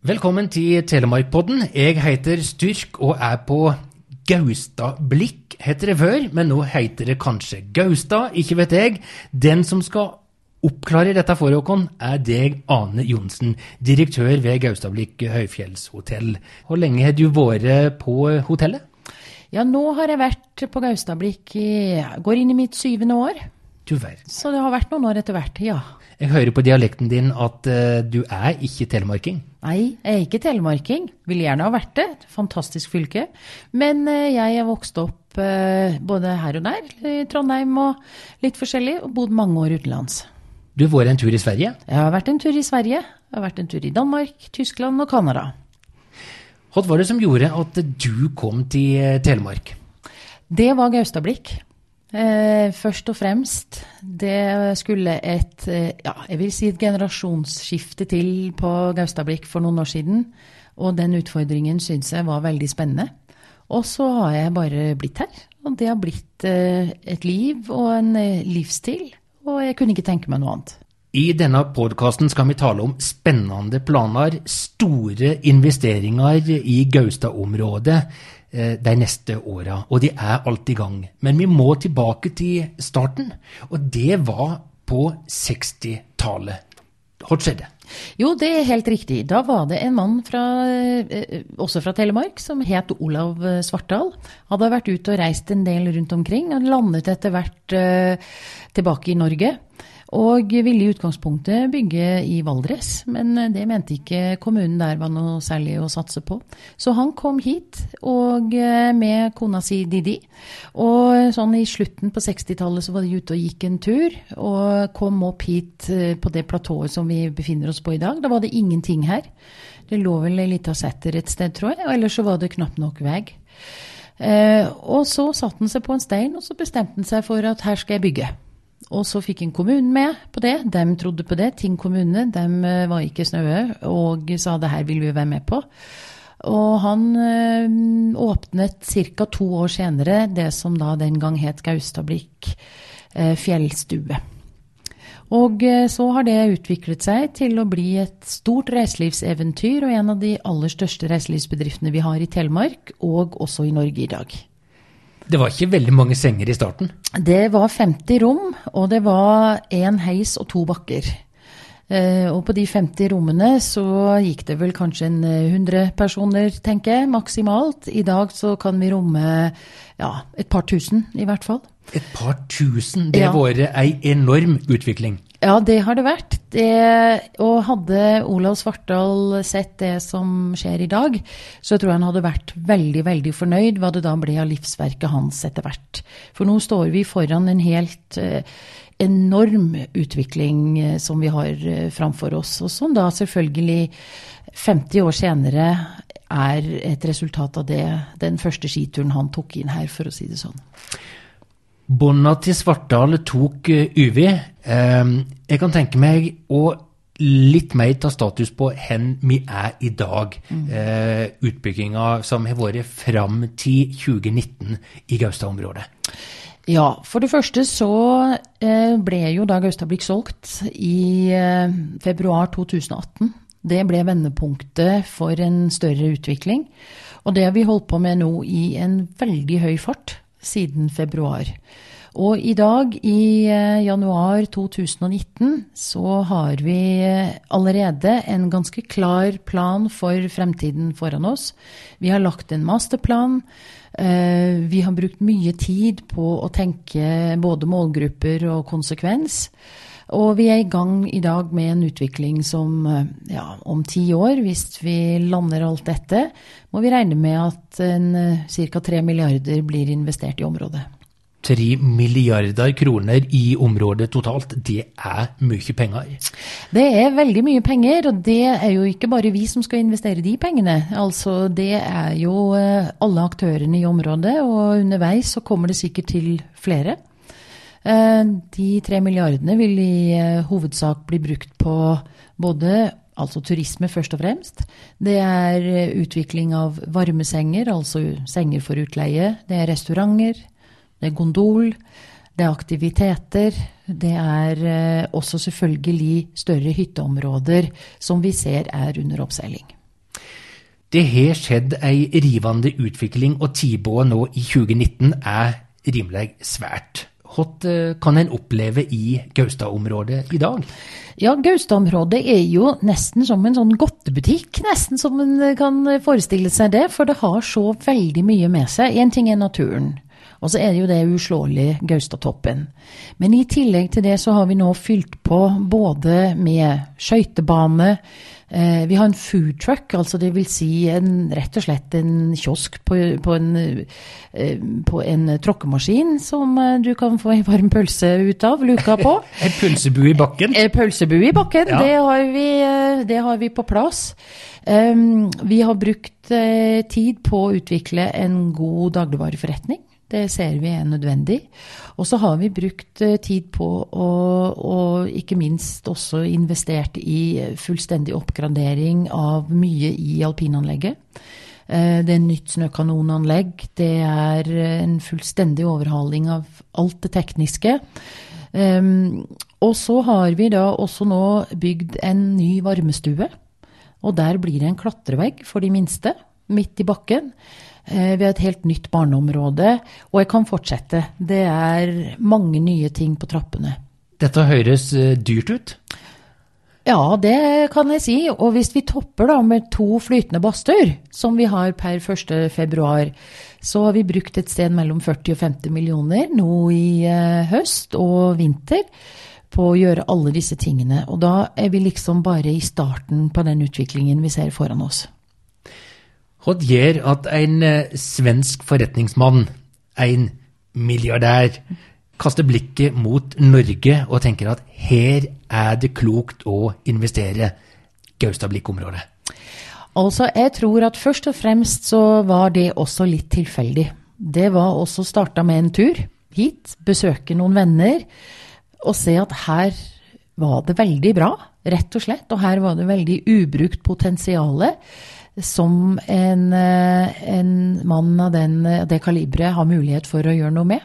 Velkommen til Telemarkpodden. Jeg heter Styrk og er på Gaustablikk, heter det før, men nå heter det kanskje Gaustad, ikke vet jeg. Den som skal oppklare dette for oss, er deg, Ane Johnsen, direktør ved Gaustablikk høyfjellshotell. Hvor lenge har du vært på hotellet? Ja, nå har jeg vært på Gaustablikk i Går inn i mitt syvende år. Du verden. Så det har vært noen år etter hvert, ja. Jeg hører på dialekten din at uh, du er ikke telemarking. Nei, jeg er ikke telemarking. Ville gjerne ha vært det. Fantastisk fylke. Men uh, jeg er vokst opp uh, både her og der, i Trondheim og litt forskjellig, og bodd mange år utenlands. Du har vært en tur i Sverige? Jeg har vært en tur i Sverige. Jeg har vært en tur i Danmark, Tyskland og Canada. Hva var det som gjorde at du kom til Telemark? Det var Gaustablikk. Eh, først og fremst, det skulle et eh, ja, jeg vil si et generasjonsskifte til på Gaustablikk for noen år siden. Og den utfordringen syns jeg var veldig spennende. Og så har jeg bare blitt her. Og det har blitt eh, et liv og en eh, livsstil. Og jeg kunne ikke tenke meg noe annet. I denne podkasten skal vi tale om spennende planer, store investeringer i Gaustad-området de neste åra. Og de er alt i gang. Men vi må tilbake til starten, og det var på 60-tallet. Hva skjedde? Jo, det er helt riktig. Da var det en mann fra, eh, også fra Telemark som het Olav Svartdal. Hadde vært ute og reist en del rundt omkring. Han landet etter hvert eh, tilbake i Norge. Og ville i utgangspunktet bygge i Valdres, men det mente ikke kommunen der var noe særlig å satse på. Så han kom hit og eh, med kona si Didi. Og sånn i slutten på 60-tallet så var de ute og gikk en tur, og kom opp hit eh, på det platået som vi befinner oss på i dag. Da var det ingenting her. Det lå vel ei lita setter et sted, tror jeg, og ellers så var det knapt nok vei. Eh, og så satte han seg på en stein, og så bestemte han seg for at her skal jeg bygge. Og så fikk en kommunen med på det. De trodde på det. Ting kommune de eh, var ikke snaue og sa det her vil vi være med på. Og han øh, åpnet ca. to år senere det som da den gang het Gaustablikk øh, fjellstue. Og så har det utviklet seg til å bli et stort reiselivseventyr og en av de aller største reiselivsbedriftene vi har i Telemark, og også i Norge i dag. Det var ikke veldig mange senger i starten? Det var 50 rom, og det var én heis og to bakker. Eh, og på de 50 rommene så gikk det vel kanskje en 100 eh, personer, tenker jeg, maksimalt. I dag så kan vi romme ja, et par tusen, i hvert fall. Et par tusen? Det har ja. vært ei enorm utvikling? Ja, det har det vært. Det, og hadde Olav Svartdal sett det som skjer i dag, så tror jeg han hadde vært veldig, veldig fornøyd hva det da ble av livsverket hans etter hvert. For nå står vi foran en helt eh, enorm utvikling eh, som vi har eh, framfor oss, og som da selvfølgelig 50 år senere er et resultat av det, den første skituren han tok inn her, for å si det sånn. Bånda til Svartdal tok UV. Eh, ehm, jeg kan tenke meg å litt mer ta status på hvor vi er i dag. Mm. Eh, utbygginga som har vært fram til 2019 i Gaustad-området. Ja, for det første så eh, ble jo da Gaustablikk solgt i februar 2018. Det ble vendepunktet for en større utvikling. Og det har vi holdt på med nå i en veldig høy fart siden februar. Og i dag, i eh, januar 2019, så har vi eh, allerede en ganske klar plan for fremtiden foran oss. Vi har lagt en masterplan. Eh, vi har brukt mye tid på å tenke både målgrupper og konsekvens. Og vi er i gang i dag med en utvikling som ja, om ti år, hvis vi lander alt dette, må vi regne med at ca. 3 milliarder blir investert i området. 3 milliarder kroner i området totalt, det er mye penger? Det er veldig mye penger, og det er jo ikke bare vi som skal investere de pengene. Altså, det er jo alle aktørene i området, og underveis så kommer det sikkert til flere. Eh, de tre milliardene vil i eh, hovedsak bli brukt på både altså turisme først og fremst. Det er eh, utvikling av varmesenger, altså senger for utleie. Det er restauranter. Det er gondol. Det er aktiviteter. Det er også selvfølgelig større hytteområder som vi ser er under oppseiling. Det har skjedd ei rivende utvikling, og tilbudet nå i 2019 er rimelig svært. Hva eh, kan en oppleve i Gaustad-området i dag? Ja, Gaustad-området er jo nesten som en sånn godtebutikk, nesten som en kan forestille seg det. For det har så veldig mye med seg. Én ting er naturen. Og så er det jo det uslåelige Gaustatoppen. Men i tillegg til det så har vi nå fylt på både med skøytebane, eh, vi har en food truck, altså det vil si en, rett og slett en kiosk på, på, en, eh, på en tråkkemaskin som eh, du kan få en varm pølse ut av, luka på. en pølsebu i bakken? En pølsebu i bakken, ja. det, har vi, eh, det, har vi, på plass. Um, vi har brukt tid på å utvikle en god dagligvareforretning. Det ser vi er nødvendig. Og så har vi brukt eh, tid på og ikke minst også investert i fullstendig oppgradering av mye i alpinanlegget. Eh, det er nytt snøkanonanlegg. Det er en fullstendig overhaling av alt det tekniske. Ehm, og så har vi da også nå bygd en ny varmestue. Og der blir det en klatrevegg for de minste, midt i bakken. Eh, vi har et helt nytt barneområde, og jeg kan fortsette. Det er mange nye ting på trappene. Dette høres eh, dyrt ut? Ja, det kan jeg si. Og hvis vi topper da med to flytende badstuer, som vi har per 1.2, så har vi brukt et sted mellom 40 og 50 millioner nå i eh, høst og vinter på å gjøre alle disse tingene. Og da er vi liksom bare i starten på den utviklingen vi ser foran oss. Hva gjør at en eh, svensk forretningsmann, en milliardær, kaster blikket mot Norge og tenker at her er det klokt å investere Gaustablikk-området? Altså, jeg tror at først og fremst så var det også litt tilfeldig. Det var også starta med en tur hit, besøke noen venner og se at her var det veldig bra, rett og slett. Og her var det veldig ubrukt potensiale som en, eh, en mann av den, det kaliberet har mulighet for å gjøre noe med.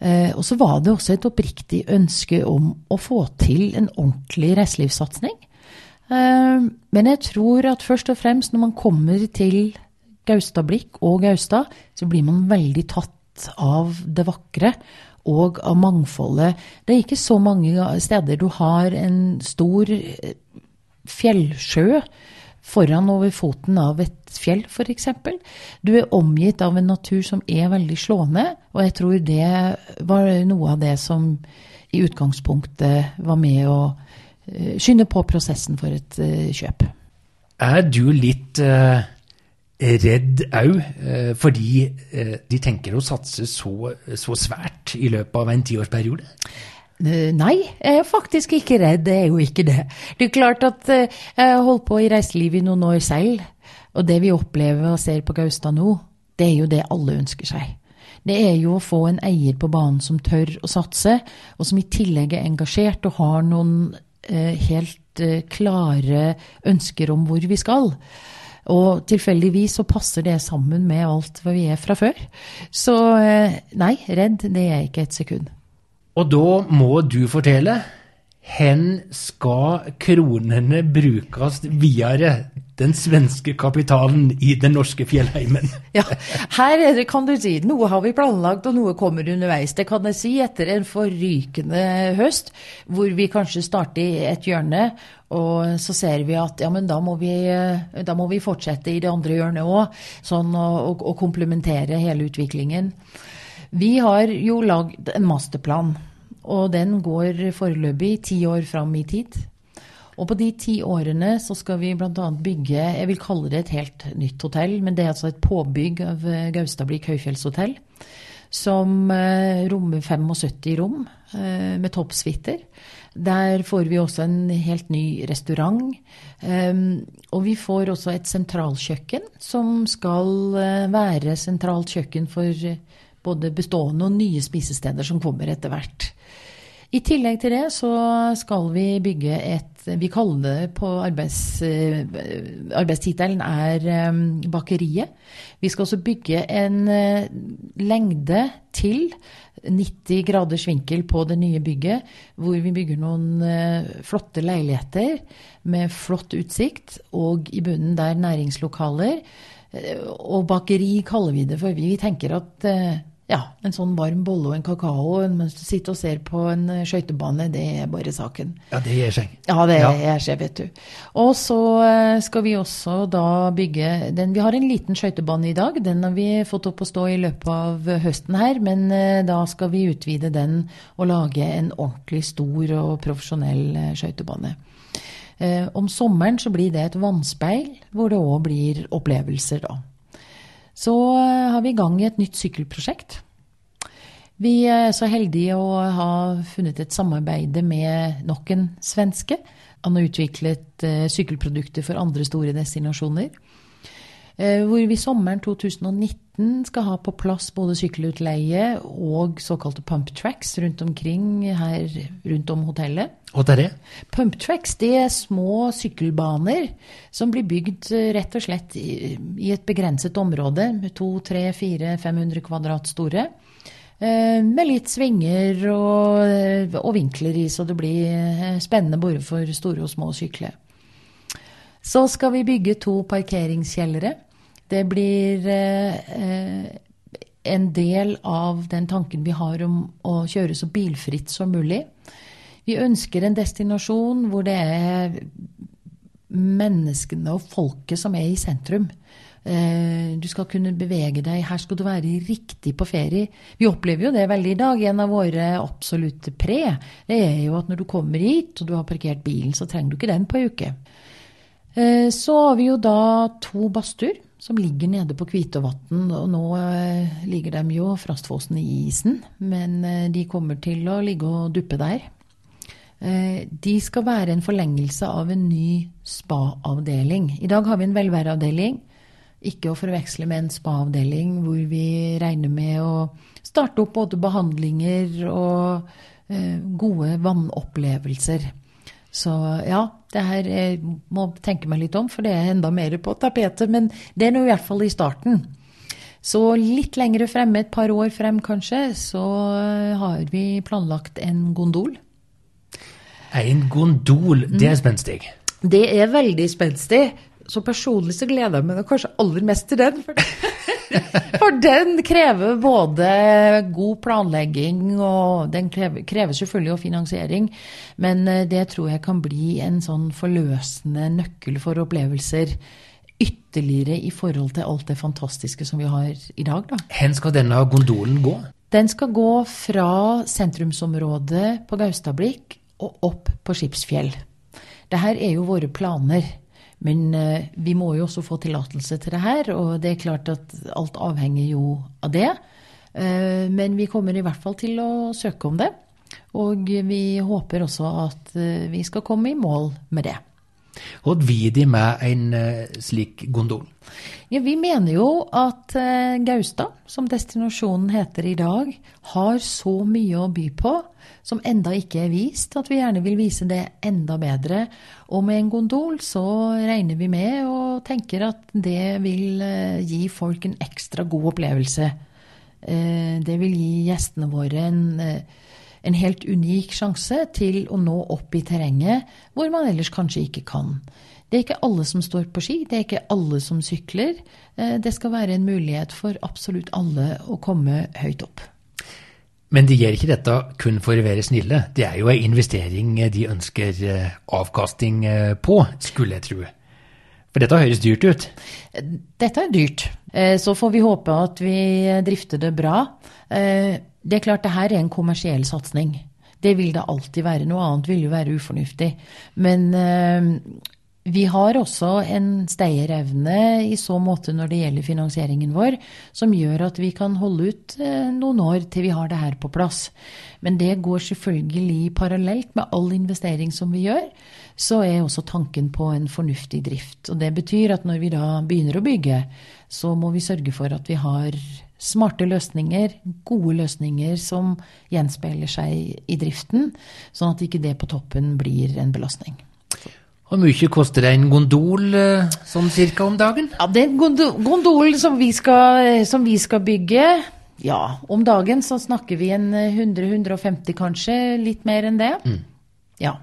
Eh, og så var det også et oppriktig ønske om å få til en ordentlig reiselivssatsing. Eh, men jeg tror at først og fremst når man kommer til Gaustablikk og Gaustad, så blir man veldig tatt av det vakre og av mangfoldet. Det er ikke så mange steder du har en stor fjellsjø foran over foten av et fjell, f.eks. Du er omgitt av en natur som er veldig slående, og jeg tror det var noe av det som i utgangspunktet var med å uh, skynde på prosessen for et uh, kjøp. Er du litt uh, redd òg, fordi de tenker å satse så, så svært i løpet av en tiårsperiode? Eh, nei, jeg er faktisk ikke redd. Det er jo ikke det. Det er klart at eh, jeg har holdt på i reiselivet i noen år selv. Og det vi opplever og ser på Gaustad nå, det er jo det alle ønsker seg. Det er jo å få en eier på banen som tør å satse, og som i tillegg er engasjert og har noen eh, helt klare ønsker om hvor vi skal. Og tilfeldigvis så passer det sammen med alt hva vi er fra før. Så nei, redd det er jeg ikke et sekund. Og da må du fortelle Hen skal kronene brukes videre, den svenske kapitalen i den norske fjellheimen? Ja, her er det, kan du si, noe har vi planlagt, og noe kommer underveis. Det kan jeg si etter en forrykende høst, hvor vi kanskje starter i et hjørne, og så ser vi at ja, men da må vi, da må vi fortsette i det andre hjørnet òg, sånn å komplementere hele utviklingen. Vi har jo lagd en masterplan, og den går foreløpig ti år fram i tid. Og på de ti årene så skal vi bl.a. bygge jeg vil kalle det et helt nytt hotell, men det er altså et påbygg av eh, Gaustablikk høyfjellshotell. Som eh, rommer 75 rom eh, med toppsuiter. Der får vi også en helt ny restaurant. og vi får også et sentralkjøkken som skal være sentralt kjøkken for både bestående og nye spisesteder som kommer etter hvert. I tillegg til det så skal vi bygge et Vi kaller det på arbeids, eh, Arbeidstittelen er eh, Bakeriet. Vi skal også bygge en eh, lengde til 90 graders vinkel på det nye bygget, hvor vi bygger noen flotte leiligheter med flott utsikt, og i bunnen der næringslokaler. Og bakeri kaller vi det, for vi tenker at ja, en sånn varm bolle og en kakao mens du sitter og ser på en eh, skøytebane, det er bare saken. Ja, det gir seg. Ja, det ja. gjør seg, vet du. Og så eh, skal vi også da bygge den Vi har en liten skøytebane i dag. Den har vi fått opp å stå i løpet av høsten her, men eh, da skal vi utvide den og lage en ordentlig stor og profesjonell skøytebane. Om sommeren så blir det et vannspeil, hvor det òg blir opplevelser, da. Så eh, har vi i gang et nytt sykkelprosjekt. Vi er så heldige å ha funnet et samarbeid med nok en svenske. Han har utviklet eh, sykkelprodukter for andre store destinasjoner. Eh, hvor vi sommeren 2019 skal ha på plass både sykkelutleie og såkalte pump tracks rundt omkring her rundt om hotellet. Og det er det? Pump tracks det er små sykkelbaner som blir bygd eh, rett og slett i, i et begrenset område, med 200-400-500 kvadrat store. Eh, med litt svinger og, og, vinkler i, så det blir spennende både for store og små sykler. Så skal vi bygge to parkeringskjellere. Det blir eh, en del av den tanken vi har om å kjøre så bilfritt som mulig. Vi ønsker en destinasjon hvor det er menneskene og folket som er i sentrum. Eh, du skal kunne bevege deg. Her skal du være riktig på ferie. Vi opplever jo det veldig i dag. En av våre absolutte pre det er jo at når du kommer hit og du har parkert bilen, så trenger du ikke den på ei uke. Eh, så har vi jo da to badstuer som ligger nede på Kvitevatn. Og nå eh, ligger de jo frastfåsen i isen, men eh, de kommer til å ligge og duppe der. Eh, de skal være en forlengelse av en ny spa-avdeling. I dag har vi en velværeavdeling. Ikke å forveksle med en spa-avdeling hvor vi regner med å starte opp både behandlinger og gode vannopplevelser. Så ja, det her jeg må tenke meg litt om, for det er enda mer på tapetet. Men det er nå i hvert fall i starten. Så litt lengre fremme, et par år frem kanskje, så har vi planlagt en gondol. En gondol, det er spenstig? Det er veldig spenstig. Så personlig så gleder jeg meg kanskje aller mest til den. For For den krever både god planlegging, og den krever, krever selvfølgelig også finansiering. Men eh, det tror jeg kan bli en sånn forløsende nøkkel for opplevelser ytterligere i forhold til alt det fantastiske som vi har i dag. Da. Hen skal denne gondolen gå? Den skal gå fra sentrumsområdet på Gaustablikk og opp på Skipsfjell. Dette er jo våre planer. Men eh, vi må jo også få tillatelse til det her, og det er klart at alt avhenger jo av det. Eh, men vi kommer i hvert fall til å søke om det. Og vi håper også at eh, vi skal komme i mål med det. Hva vil de med en slik gondol? Ja, vi mener jo at Gaustad, som destinasjonen heter i dag, har så mye å by på som enda ikke er vist, at vi gjerne vil vise det enda bedre. Og med en gondol så regner vi med og tenker at det vil eh, gi folk en ekstra god opplevelse. Eh, det vil gi gjestene våre en, eh, en helt unik sjanse til å nå opp i terrenget hvor man ellers kanskje ikke kan. Det er ikke alle som står på ski, det er ikke alle som sykler. Det skal være en mulighet for absolutt alle å komme høyt opp. Men de gjør ikke dette kun for å være snille. Det er jo en investering de ønsker avkastning eh, på, skulle jeg tro. For dette høres dyrt ut? Dette er dyrt. Eh, så får vi håpe at vi drifter det bra. Det er klart det her er en kommersiell satsing. Det vil det alltid være. Noe annet vil jo være ufornuftig. Men vi har også en stayerevne i så måte når det gjelder finansieringen vår, som gjør at vi kan holde ut eh, noen år til vi har det her på plass. Men det går selvfølgelig parallelt med all investering som vi gjør, så er også tanken på en fornuftig drift. Og det betyr at når vi da begynner å bygge, så må vi sørge for at vi har smarte løsninger, gode løsninger som gjenspeiler seg i driften, sånn at ikke det på toppen blir en belastning. Hvor mye koster en gondol eh, sånn cirka om dagen? Ja, Den gondolen som vi, som vi skal bygge, ja, om dagen så snakker vi en 100-150 kanskje, litt mer enn det. Mm. Ja.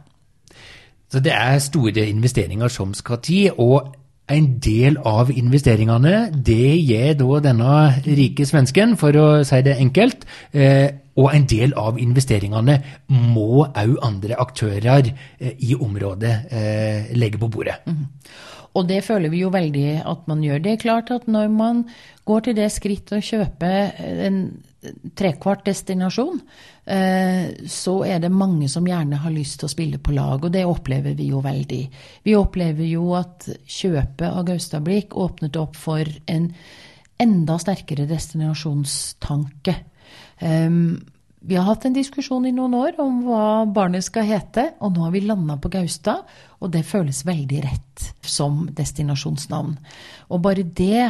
Så det er store investeringer som skal til. og en del av investeringene, det gir da denne rike svensken, for å si det enkelt. Eh, og en del av investeringene må òg andre aktører eh, i området eh, legge på bordet. Mm. Og det føler vi jo veldig at man gjør. Det er klart at når man går til det skritt å kjøpe en trekvart destinasjon, eh, så er det mange som gjerne har lyst til å spille på lag, og det opplever vi jo veldig. Vi opplever jo at kjøpet av Gaustablikk åpnet opp for en enda sterkere destinasjonstanke. Um, vi har hatt en diskusjon i noen år om hva barnet skal hete, og nå har vi landa på Gaustad, og det føles veldig rett som destinasjonsnavn. Og bare det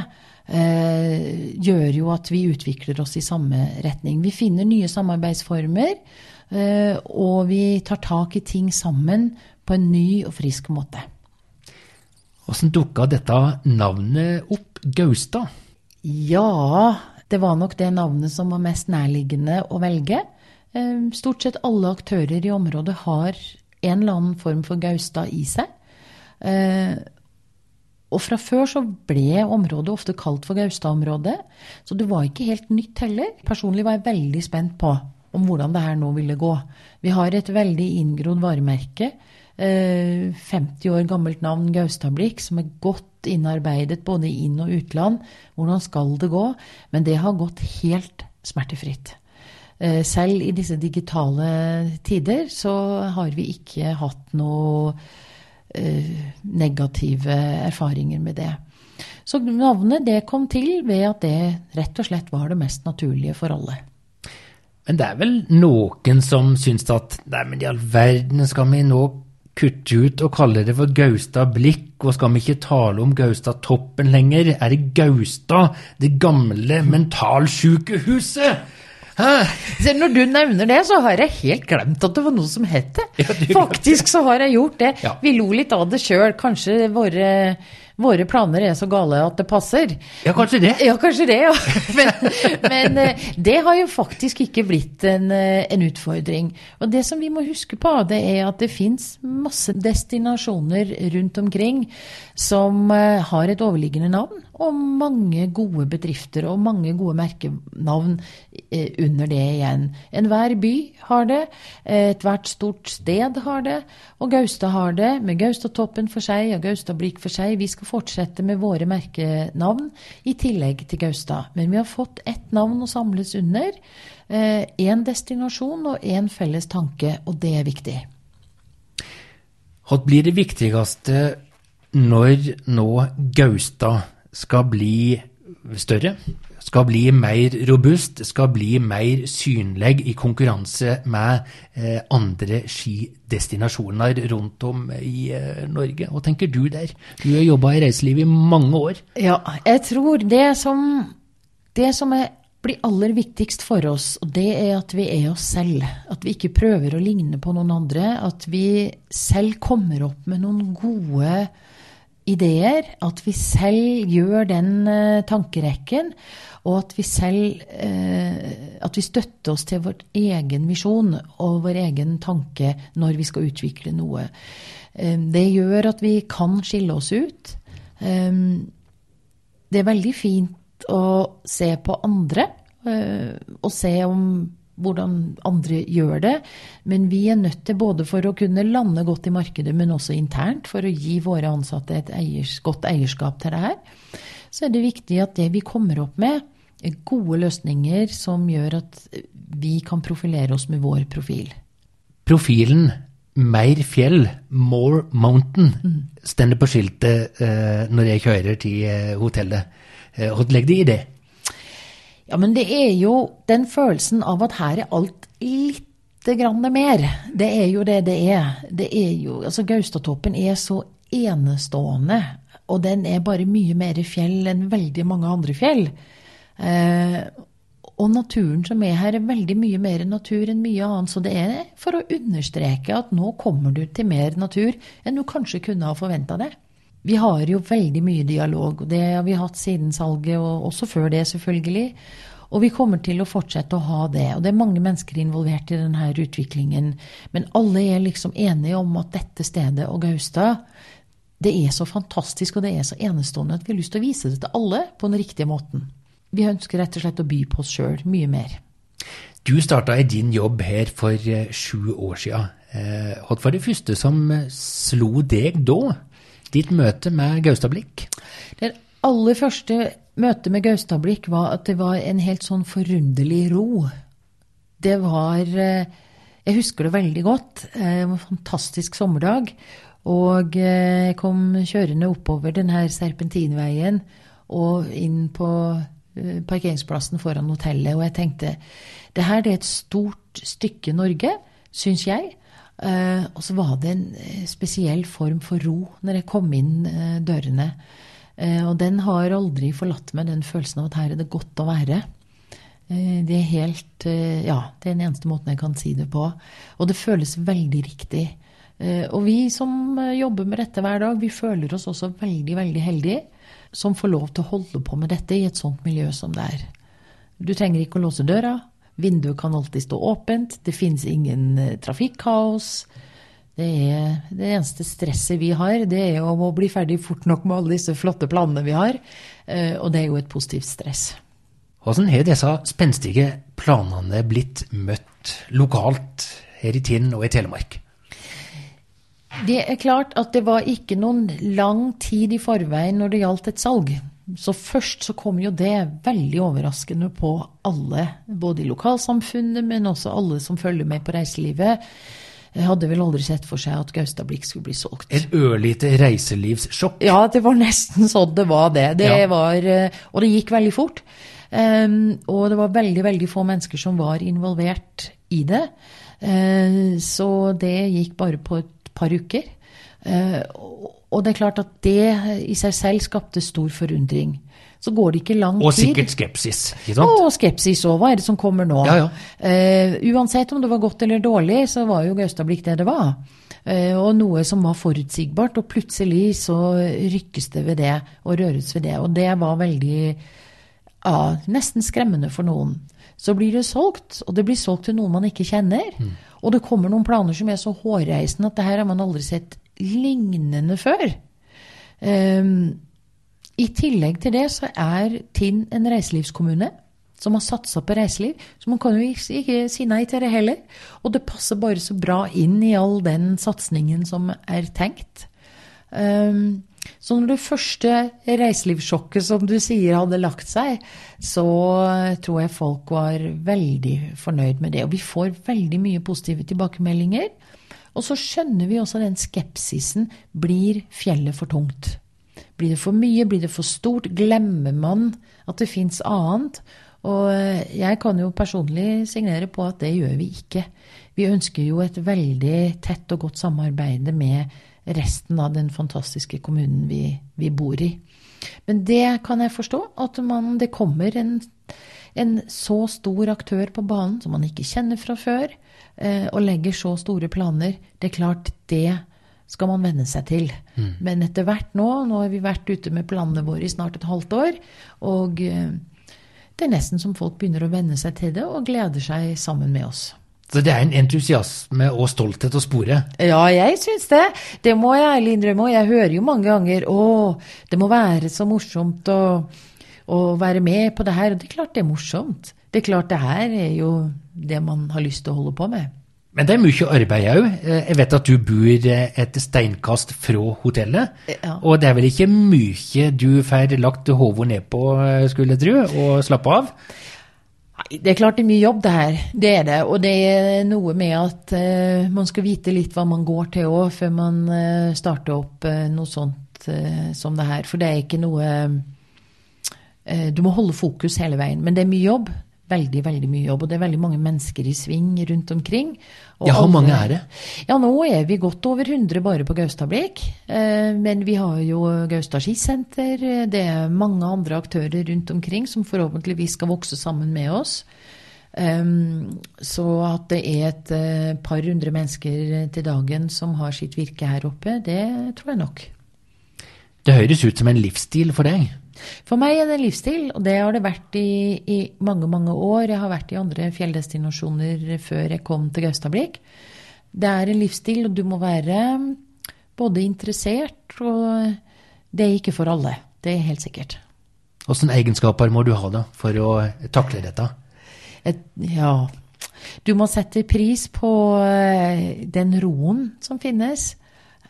eh, gjør jo at vi utvikler oss i samme retning. Vi finner nye samarbeidsformer, eh, og vi tar tak i ting sammen på en ny og frisk måte. Hvordan dukka dette navnet opp, Gaustad? Ja, det var nok det navnet som var mest nærliggende å velge. Eh, stort sett alle aktører i området har en eller annen form for Gaustad i seg. Og fra før så ble området ofte kalt for Gaustad-området, så det var ikke helt nytt heller. Personlig var jeg veldig spent på om hvordan det her nå ville gå. Vi har et veldig inngrodd varemerke. 50 eh, år gammelt navn Gaustablikk, som er godt innarbeidet både i inn- og utland. Hvordan skal det gå? Men det har gått helt smertefritt. Eh, selv i disse digitale tider så har vi ikke hatt noe negative erfaringer med det. Så navnet det kom til ved at det rett og slett var det mest naturlige for alle. Men det er vel noen som syns at nei, men i all verden skal vi nå kutte ut og kalle det for Gaustad Blikk, og skal vi ikke tale om Gaustad Toppen lenger? Er det Gaustad, det gamle mentalsjukehuset? Så når du nevner det, så har jeg helt glemt at det var noe som het det. Ja, Faktisk så har jeg gjort det. Ja. Vi lo litt av det sjøl. Kanskje våre våre planer er så gale at det passer. Ja, kanskje det. Ja, kanskje det, ja. Men, men eh, det har jo faktisk ikke blitt en, eh, en, utfordring. Og det som vi må huske på, det er at det fins masse destinasjoner rundt omkring som eh, har et overliggende navn, og mange gode bedrifter og mange gode merkenavn under det igjen. Enhver by har det, ethvert stort sted har det, og Gaustad har det, med Gaustatoppen for seg og Gaustadblikk for seg. Vi skal fortsette med våre merkenavn i tillegg til Gaustad. Men vi har fått ett navn å samles under. Én eh, destinasjon og én felles tanke, og det er viktig. Hva blir det viktigste når nå Gaustad skal bli større? skal bli mer robust, skal bli mer synlig i konkurranse med eh, andre skidestinasjoner rundt om i eh, Norge. Hva tenker du der? Du har jobba i reiseliv i mange år. Ja, jeg tror det som, det som er, blir aller viktigst for oss, det er at vi er oss selv. At vi ikke prøver å ligne på noen andre. At vi selv kommer opp med noen gode ideer. At vi selv gjør den uh, tankerekken. Og at vi selv eh, at vi støtter oss til vår egen visjon og vår egen tanke når vi skal utvikle noe. Eh, det gjør at vi kan skille oss ut. Eh, det er veldig fint å se på andre eh, og se om hvordan andre gjør det. Men vi er nødt til, både for å kunne lande godt i markedet, men også internt, for å gi våre ansatte et eiers, godt eierskap til det her, så er det viktig at det vi kommer opp med, er gode løsninger som gjør at vi kan profilere oss med vår profil. Profilen mer fjell, more mountain, mm. stender på skiltet eh, når jeg kjører til eh, hotellet. Eh, legger de i det? Ja, men det er jo den følelsen av at her er alt lite grann mer. Det er jo det det er. Det er jo, altså Gaustatoppen er så enestående, og den er bare mye mer fjell enn veldig mange andre fjell. Eh, og naturen som er her, er veldig mye mer natur enn mye annet. Så det er for å understreke at nå kommer du til mer natur enn du kanskje kunne ha forventa det. Vi har jo veldig mye dialog, og det har vi hatt siden salget, og også før det, selvfølgelig. Og vi kommer til å fortsette å ha det. Og det er mange mennesker involvert i denne utviklingen. Men alle er liksom enige om at dette stedet og Gaustad, det er så fantastisk og det er så enestående at vi har lyst til å vise det til alle på den riktige måten. Vi ønsker rett og slett å by på oss sjøl mye mer. Du starta i din jobb her for eh, sju år siden. Eh, hva var det første som eh, slo deg da? Ditt møte med Gaustablikk? Det aller første møtet med Gaustablikk var at det var en helt sånn forunderlig ro. Det var Jeg husker det veldig godt. Det var en fantastisk sommerdag. Og jeg kom kjørende oppover denne serpentinveien og inn på Eh, parkeringsplassen foran hotellet. Og jeg tenkte det her er et stort stykke Norge, syns jeg. Uh, og så var det en eh, spesiell form for ro når jeg kom inn uh, dørene. Og den har aldri forlatt meg, den følelsen av at her er det godt å være. det er helt Ja, det er den eneste måten jeg kan si det på. Og det føles veldig riktig. og vi som jobber med dette hver dag, vi føler oss også veldig, veldig heldige som får lov til å holde på med dette i et sånt miljø som det er. Du trenger ikke å låse døra. Vinduet kan alltid stå åpent. Det finnes ingen eh, trafikkaos. Det, er, det eneste stresset vi har, det er å bli ferdig fort nok med alle disse flotte planene vi har. Eh, og det er jo et positivt stress. Hvordan har disse spenstige planene blitt møtt lokalt her i Tinn og i Telemark? Det er klart at det var ikke noen lang tid i forveien når det gjaldt et salg. Så først så kom jo det veldig overraskende på alle, både i lokalsamfunnet, men også alle som følger med på reiselivet. Jeg hadde vel aldri sett for seg at Gaustablikk skulle bli solgt. Et ørlite reiselivssjokk? Ja, det var nesten sånn det var det. det ja. var, eh, og det gikk veldig fort. Um, og det var veldig, veldig få mennesker som var involvert i det. Uh, så det gikk bare på et par uker. Eh, og det er klart at det i seg selv skapte stor forundring. Så går det ikke lang tid. Og sikkert skepsis. ikke sant? Og skepsis òg. Hva er det som kommer nå? Ja, ja. Uh, uansett om det var godt eller dårlig, så var jo Gaustablikk det det var. Uh, og noe som var forutsigbart. Og plutselig så rykkes det ved det, og røres ved det. Og det var veldig ja, nesten skremmende for noen. Så blir det solgt, og det blir solgt til noen man ikke kjenner. Mm. Og det kommer noen planer som er så hårreisende at det her har man aldri sett lignende før. Um, I tillegg til det så er Tinn en reiselivskommune som har satsa på reiseliv. Så man kan jo ikke si nei til det heller. Og det passer bare så bra inn i all den satsingen som er tenkt. Um, så når det første reiselivssjokket, som du sier, hadde lagt seg, så tror jeg folk var veldig fornøyd med det. Og vi får veldig mye positive tilbakemeldinger. Og så skjønner vi også den skepsisen. Blir fjellet for tungt? Blir det for mye? Blir det for stort? Glemmer man at det fins annet? Og jeg kan jo personlig signere på at det gjør vi ikke. Vi ønsker jo et veldig tett og godt samarbeid med resten av den fantastiske kommunen vi, vi bor i. Men det kan jeg forstå, at man, det kommer en, en, så stor aktør på banen som man ikke kjenner fra før, eh, og legger så store planer. Det er klart, det skal man venne seg til. Mm. Men etter hvert nå, nå har vi vært ute med planene våre i snart et halvt år, og eh, det er nesten som folk begynner å venne seg til det og gleder seg sammen med oss. Så det er en entusiasme og stolthet å spore? Ja, jeg syns det. Det må jeg ærlig innrømme. Og jeg hører jo mange ganger å, det må være så morsomt å, å, være med på det her. Og det er klart det er morsomt. Det er klart det her er jo det man har lyst til å holde på med. Men det er mye arbeid òg. Jeg vet at du bor et steinkast fra hotellet. Ja. Og det er vel ikke mye du får lagt hodet ned på, skulle jeg tro, og slappe av? Nei, Det er klart det er mye jobb, det her. Det er det. Og det er noe med at uh, man skal vite litt hva man går til òg, før man uh, starter opp uh, noe sånt som det her. For det er ikke noe Du må holde fokus hele veien. Men det er mye jobb. Veldig, veldig mye jobb. Og det er veldig mange mennesker i sving rundt omkring. Ja, hvor mange er det? Ja, nå er vi godt over 100 bare på Gaustablikk. Eh, men vi har jo Gaustad skisenter. Det er mange andre aktører rundt omkring som forhåpentligvis skal vokse sammen med oss. Um, så at det er et uh, par hundre mennesker til dagen som har sitt virke her oppe, det tror jeg nok. Det høres ut som en livsstil for deg. For meg er det en livsstil, og det har det vært i, i mange, mange år. Jeg har vært i andre fjelldestinasjoner før jeg kom til Gaustablikk. Det er en livsstil, og du må være både interessert og Det er ikke for alle. Det er helt sikkert. Hvilke egenskaper må du ha da for å takle dette? Et, ja Du må sette pris på eh, den roen som finnes.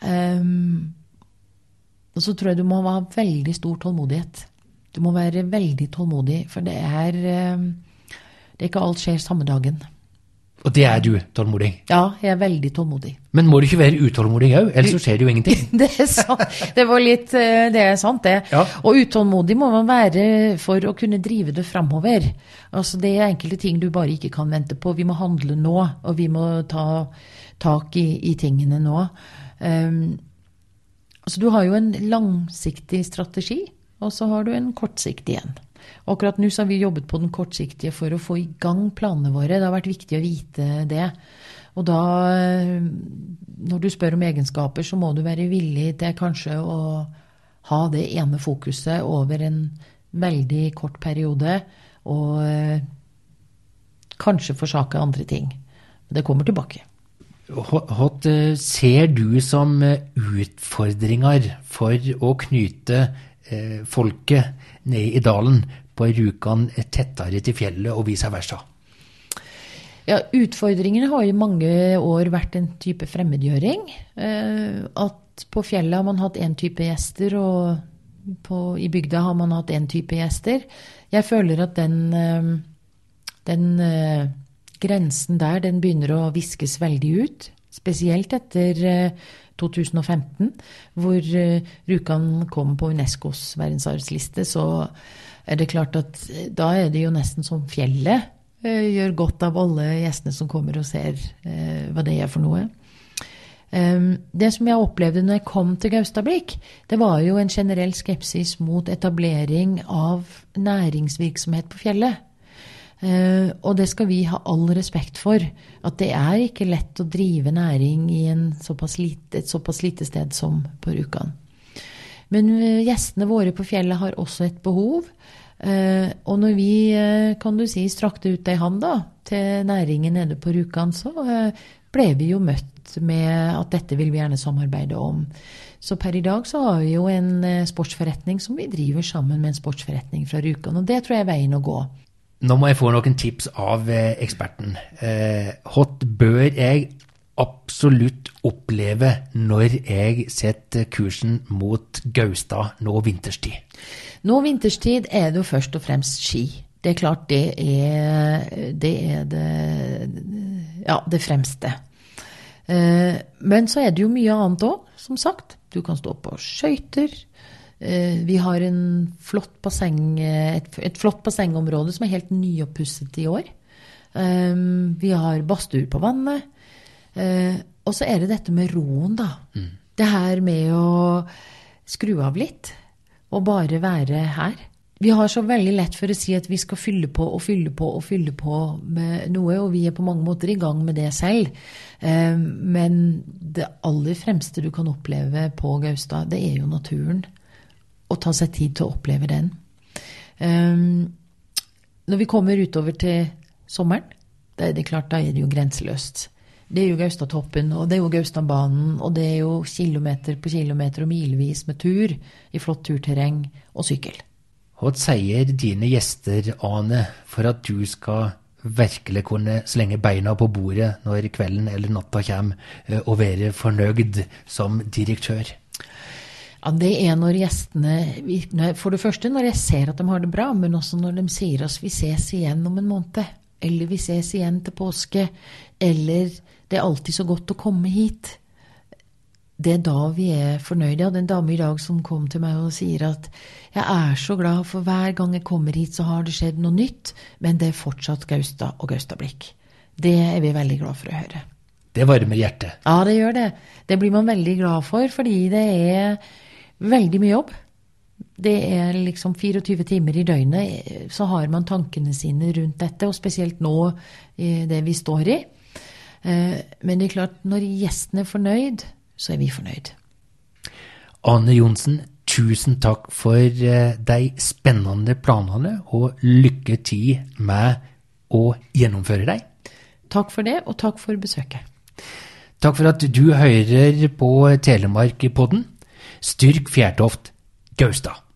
Ehm, og så tror jeg du må ha veldig stor tålmodighet. Du må være veldig tålmodig, for det er ehm, Det er ikke alt skjer samme dagen. Og det er du, tålmodig. Ja, jeg er veldig tålmodig. Men må du ikke være utålmodig òg, ellers så skjer det jo ingenting. Det er sant, det, var litt, eh, det er sant, det. Ja. Og utålmodig må man være for å kunne drive det framover. Altså, det er enkelte ting du bare ikke kan vente på. Vi må handle nå, og vi må ta tak i, i tingene nå. Um, altså, du har jo en langsiktig strategi, og så har du en kortsiktig en. Og akkurat nå så har vi jobbet på den kortsiktige for å få i gang planene våre. Det har vært viktig å vite det. Og da, eh, når du spør om egenskaper, så må du være villig til kanskje å ha det ene fokuset over en veldig kort periode, og eh, kanskje forsake andre ting. Det kommer tilbake. Hva eh, ser du som eh, utfordringer for å knyte eh, folket ned i dalen på Rjukan tettere til fjellet og vice versa? Ja, Utfordringene har i mange år vært en type fremmedgjøring. At på fjellet har man hatt én type gjester, og på, i bygda har man hatt én type gjester. Jeg føler at den, den grensen der, den begynner å viskes veldig ut. Spesielt etter eh, 2015, hvor eh, Rjukan kom på Unescos verdensarvsliste, så er det klart at eh, da er det jo nesten som fjellet eh, gjør godt av alle gjestene som kommer og ser eh, hva det er for noe. Um, det som jeg opplevde når jeg kom til Gaustablikk, det var jo en generell skepsis mot etablering av næringsvirksomhet på fjellet. Eh, og det skal vi ha all respekt for. At det er ikke lett å drive næring i såpass lite, et såpass lite sted som på Rjukan. Men uh, gjestene våre på fjellet har også et behov. Uh, og når vi, kan du si, strakte ut ei hand til næringen nede på Rjukan, så ble vi jo møtt med at dette vil vi gjerne samarbeide om. Så per i dag så har vi jo en sportsforretning som vi driver sammen med en sportsforretning fra Rjukan. Og det tror jeg er veien å gå. Nå må jeg få noen tips av eh, eksperten. Eh, hva bør jeg absolutt oppleve når jeg setter kursen mot Gaustad nå vinterstid? Nå vinterstid er det jo først og fremst ski. Det er klart det er det, er det, ja, det fremste. Eh, Men så er det jo mye annet òg, som sagt. Du kan stå på skøyter. Eh, Vi har en flott basseng, et, et flott bassengområde som er helt nyoppusset i år. Eh, Vi har badstue på vannet. Eh, Og så er det dette med roen, da. Det her med å skru av litt og bare være her. Vi har så veldig lett for å si at vi skal fylle på og fylle på og fylle på med noe, og vi er på mange måter i gang med det selv. Eh, Men det aller fremste du kan oppleve på Gaustad, det er jo naturen. Å ta seg tid til å oppleve den. Um, Når vi kommer utover til sommeren, da er det klart, da er det jo grenseløst. Det er jo Gaustatoppen, og det er jo Gaustadbanen, og det er jo kilometer på kilometer og milevis med tur i flott turterreng og sykkel. Hva sier dine gjester, Ane, for at du skal virkelig kunne slenge beina på bordet når kvelden eller natta kommer, eh, og være fornøyd som direktør? Ja, Det er når gjestene For det første når jeg ser at de har det bra, men også når de sier oss vi ses igjen om en måned. Eller vi ses igjen til påske. Eller det er alltid så godt å komme hit. det er da vi er fornøyde. Jeg hadde en dame i dag som kom til meg og sier at jeg er så glad, for hver gang jeg kommer hit, så har det skjedd noe nytt, men det er fortsatt Gaustad og Gaustablikk. Det er vi veldig glad for å høre. Det varmer hjertet. Ja, det gjør det. Det blir man veldig glad for, fordi det er veldig mye jobb. Det er liksom 24 timer i døgnet, så har man tankene sine rundt dette, og spesielt nå i det vi står i. Eh, men det er klart, når gjesten er fornøyd, så er vi fornøyd. Ane Johnsen, tusen takk for eh, de spennende planene, og lykke til med å gjennomføre dem. Takk for det, og takk for besøket. Takk for at du hører på Telemark-podden. Styrk Fjærtoft, Gaustad.